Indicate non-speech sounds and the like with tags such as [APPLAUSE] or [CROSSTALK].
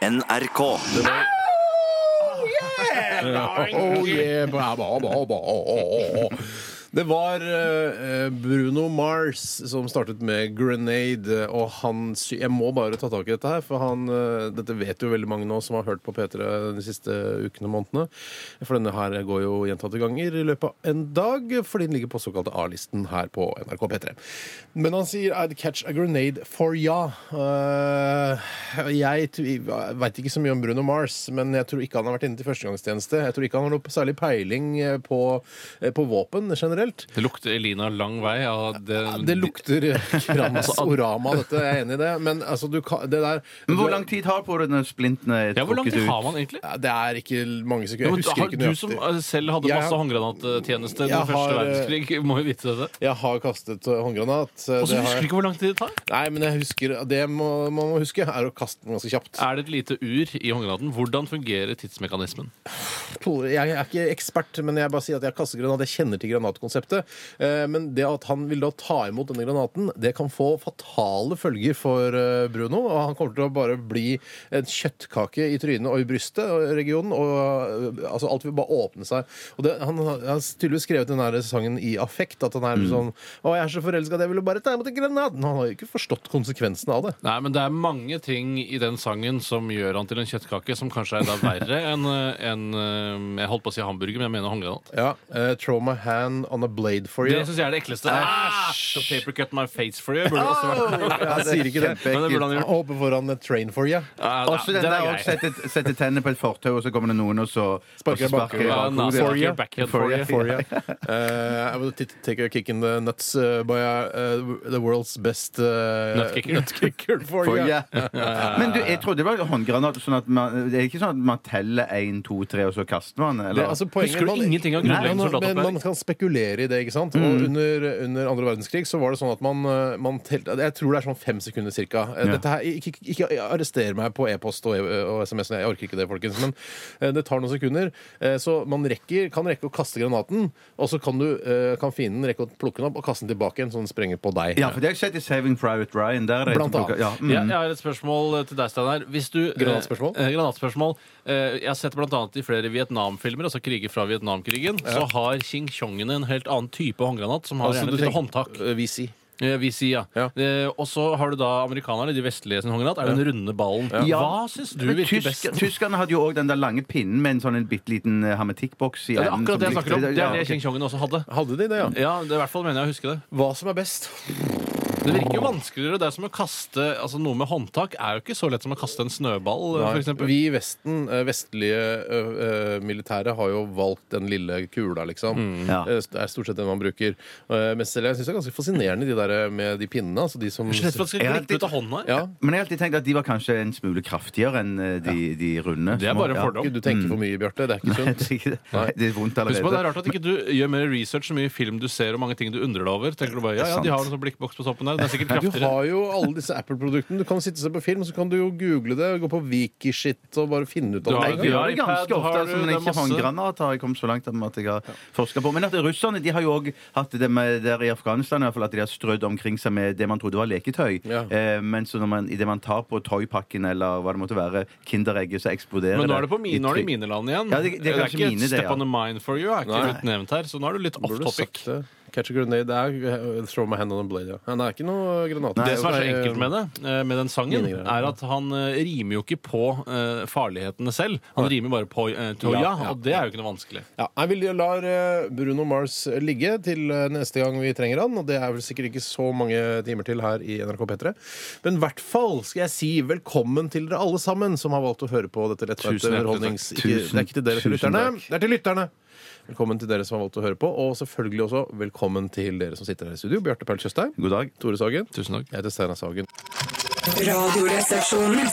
NRK. Oh yeah, ba, ba, ba, ba, oh, oh. Det var eh, Bruno Mars som startet med 'Grenade'. Og han Jeg må bare ta tak i dette her, for han eh, Dette vet jo veldig mange nå som har hørt på P3 de siste ukene og månedene. For denne her går jo gjentatte ganger i løpet av en dag, fordi den ligger på såkalte A-listen her på NRK P3. Men han sier 'I'd catch a grenade for ya'. Eh, jeg veit ikke så mye om Bruno Mars, men jeg tror ikke han har vært inne til førstegangstjeneste. Jeg tror ikke han har noe særlig peiling eh, på, eh, på våpen generelt. Det lukter Elina lang vei av det, Ja, det lukter krans orama, dette. Jeg er enig i det. Men altså, du kan Det der Men hvor lang tid har på denne splintene er Ja, Hvor lang tid har man egentlig? Ja, Det er ikke mange sekunder. Jeg men, husker har, ikke du som eh, selv hadde Jeg masse har- håndgranattjeneste Jeg under første eh, verdenskrig, [LAUGHS] må jo vite dette. Jeg har kastet håndgranat. Og så husker du ikke hvor lang tid det tar? Nei, men jeg husker Det må, man må huske, er å kaste den ganske kjapt. Er det et lite ur i håndgranaten? Hvordan fungerer tidsmekanismen? Jeg er ikke ekspert, men jeg bare sier at jeg kaster granat. Jeg kjenner til granatkonseptet. Eh, Men det at han vil da ta imot denne granaten, det kan få fatale følger for eh, Bruno. Og han kommer til å bare bli en kjøttkake i trynet og i brystet og regionen. Og eh, altså alt vil bare åpne seg. Og det, han har tydeligvis skrevet denne sangen i affekt. At han er sånn Å, jeg er så forelska jeg ville bare ta imot en granat. Han har jo ikke forstått konsekvensen av det. Nei, men det er mange ting i den sangen som gjør han til en kjøttkake, som kanskje er da verre enn en, Jeg holdt på å si hamburger, men jeg mener håndgranat. Ja, uh, Throw my hand on a blade for you. Det syns jeg er det ekleste. Æsj! So paper cut my face for you. Burde også vært. Han sier ikke det. Men det burde han Han gjort. hopper foran a train for you. Ja, Også den den der er å sette, sette tennene på et fortau, og så kommer det noen og så Sparker og så bakover. Ja. For you. backhand For you. For you. Uh, [LAUGHS] I will t- take a kick in the nuts uh, by uh, the world's best uh, Nutkicker. nutkicker for, For, you. ja. Men du, jeg trodde det var håndgranat. Sånn at man, det er ikke sånn at man teller én, to, tre, og så kaster man? Det, altså, poenget- Husker du man- ingenting av Nei, grunnleggende man- men soldatopplæring? Man kan spekulere i det, ikke sant? Og under, under andre verdenskrig så var det sånn at man, uh, man telte Jeg tror det er sånn fem sekunder cirka. Uh, Ja. Ikke, ikke arrester meg på e-post og, e- og SMS, jeg orker ikke det, folkens. Men uh, det tar noen sekunder. Så man rekker, kan rekke å kaste granaten, og så kan, du, kan fienden rekke å plukke den opp og kaste den tilbake igjen, så den sprenger på deg. Ja, for det har jeg sett i Saving Private Ryan. Der er det Blant annet. Ja, mm. Ja, jeg har et spørsmål til deg, Steinar. Hvis Granatspørsmål? Eh, granatspørsmål. Eh, jeg har sett annet i flere Vietnamfilmer, altså kriger fra Vietnamkrigen, så har Ching Chongene en helt annen type håndgranat, som har Altså, gjerne du et lite tenker- håndtak. Uh, VC. Eh, Vi sier ja. Ja. Eh, og så har du da amerikanerne, de vestlige sin håndgranat, er den runde ballen. Ja. Hva syns du Men virker tysk, best? Tyskerne hadde jo òg den der lange pinnen med en sånn en bitte liten eh, hermetikkboks i Ja, det er enden akkurat det jeg som snakker om. Det er Ja, det ok. Ching Chongene også hadde. Hadde de det, ja? Ja, det er i hvert fall mener jeg å huske det. Hva som er best? Det virker jo vanskeligere. Det er som å kaste altså Noe med håndtak er jo ikke så lett som å kaste en snøball, for eksempel. Vi i Vesten, eh, vestlige militære, har jo valgt den lille kula, liksom. Ja. Eh, Det er stort sett den man bruker. Eh, Men selv jeg syns det er ganske fascinerende, de der med de pinnene. Altså de som Jeg er så redd for at det skal glippe ut av hånda. ja. Men jeg har alltid tenkt at de var kanskje en smule kraftigere enn eh, de, de runde. Det er bare en Ja. fordom. Du tenker for mye, Bjarte. Det er ikke sunt. er det. Nei. Det er vondt Husk på, Det er allerede. rart at ikke du gjør mer research så mye film du ser og mange ting du undrer deg over. Tenker du bare, ja, ja, De har en sånn blikkboks på toppen der. Den er sikkert Du kraftigere. har jo alle disse Apple-produktene. Du kan sitte og se på film, så kan du jo google det, gå på Wikishit og bare finne ut Du av har- Jeg det. gjør det iPad ganske ofte, har du, altså, men det er ikke masse. håndgranat har jeg kommet så langt at jeg har forska på. Men at russerne de har jo òg hatt det med der i Afghanistan i hvert fall, at de har strødd omkring seg med det man trodde var leketøy. Ja. Eh, men så når man, idet man tar på toypakken eller hva det måtte være, Kinderegget, så eksploderer Men nå er det på i min, nå er det trykk. mineland igjen. Ja, det- det er kanskje ikke mine, det, Step ja. on the mind for you er ikke Nei. blitt her, så nå er du litt off Burde topic. sagt det. Catch a grenade. Det er uh, throw my hand on a blade, ja. det er ikke noe granat. Det som er så enkelt med det, eh, med den sangen, er at han eh, rimer jo ikke på eh, farlighetene selv. Han rimer bare på eh, Toya, og det er jo ikke noe vanskelig. Ja, jeg vil lar la Bruno Mars ligge til eh, neste gang vi trenger han. Og det er vel sikkert ikke så mange timer til her i NRK P3. Men i hvert fall skal jeg si velkommen til dere alle sammen som har valgt å høre på dette hjertelig underholdnings... Ikke, det er ikke til dere til lytterne, det er til lytterne! Velkommen til dere som har valgt å høre på, og selvfølgelig også velkommen til dere som sitter her i studio. Bjarte Paul Tjøstheim. God dag. Tore Sagen. Tusen takk. Jeg heter Steinar Sagen. Radioresepsjonen.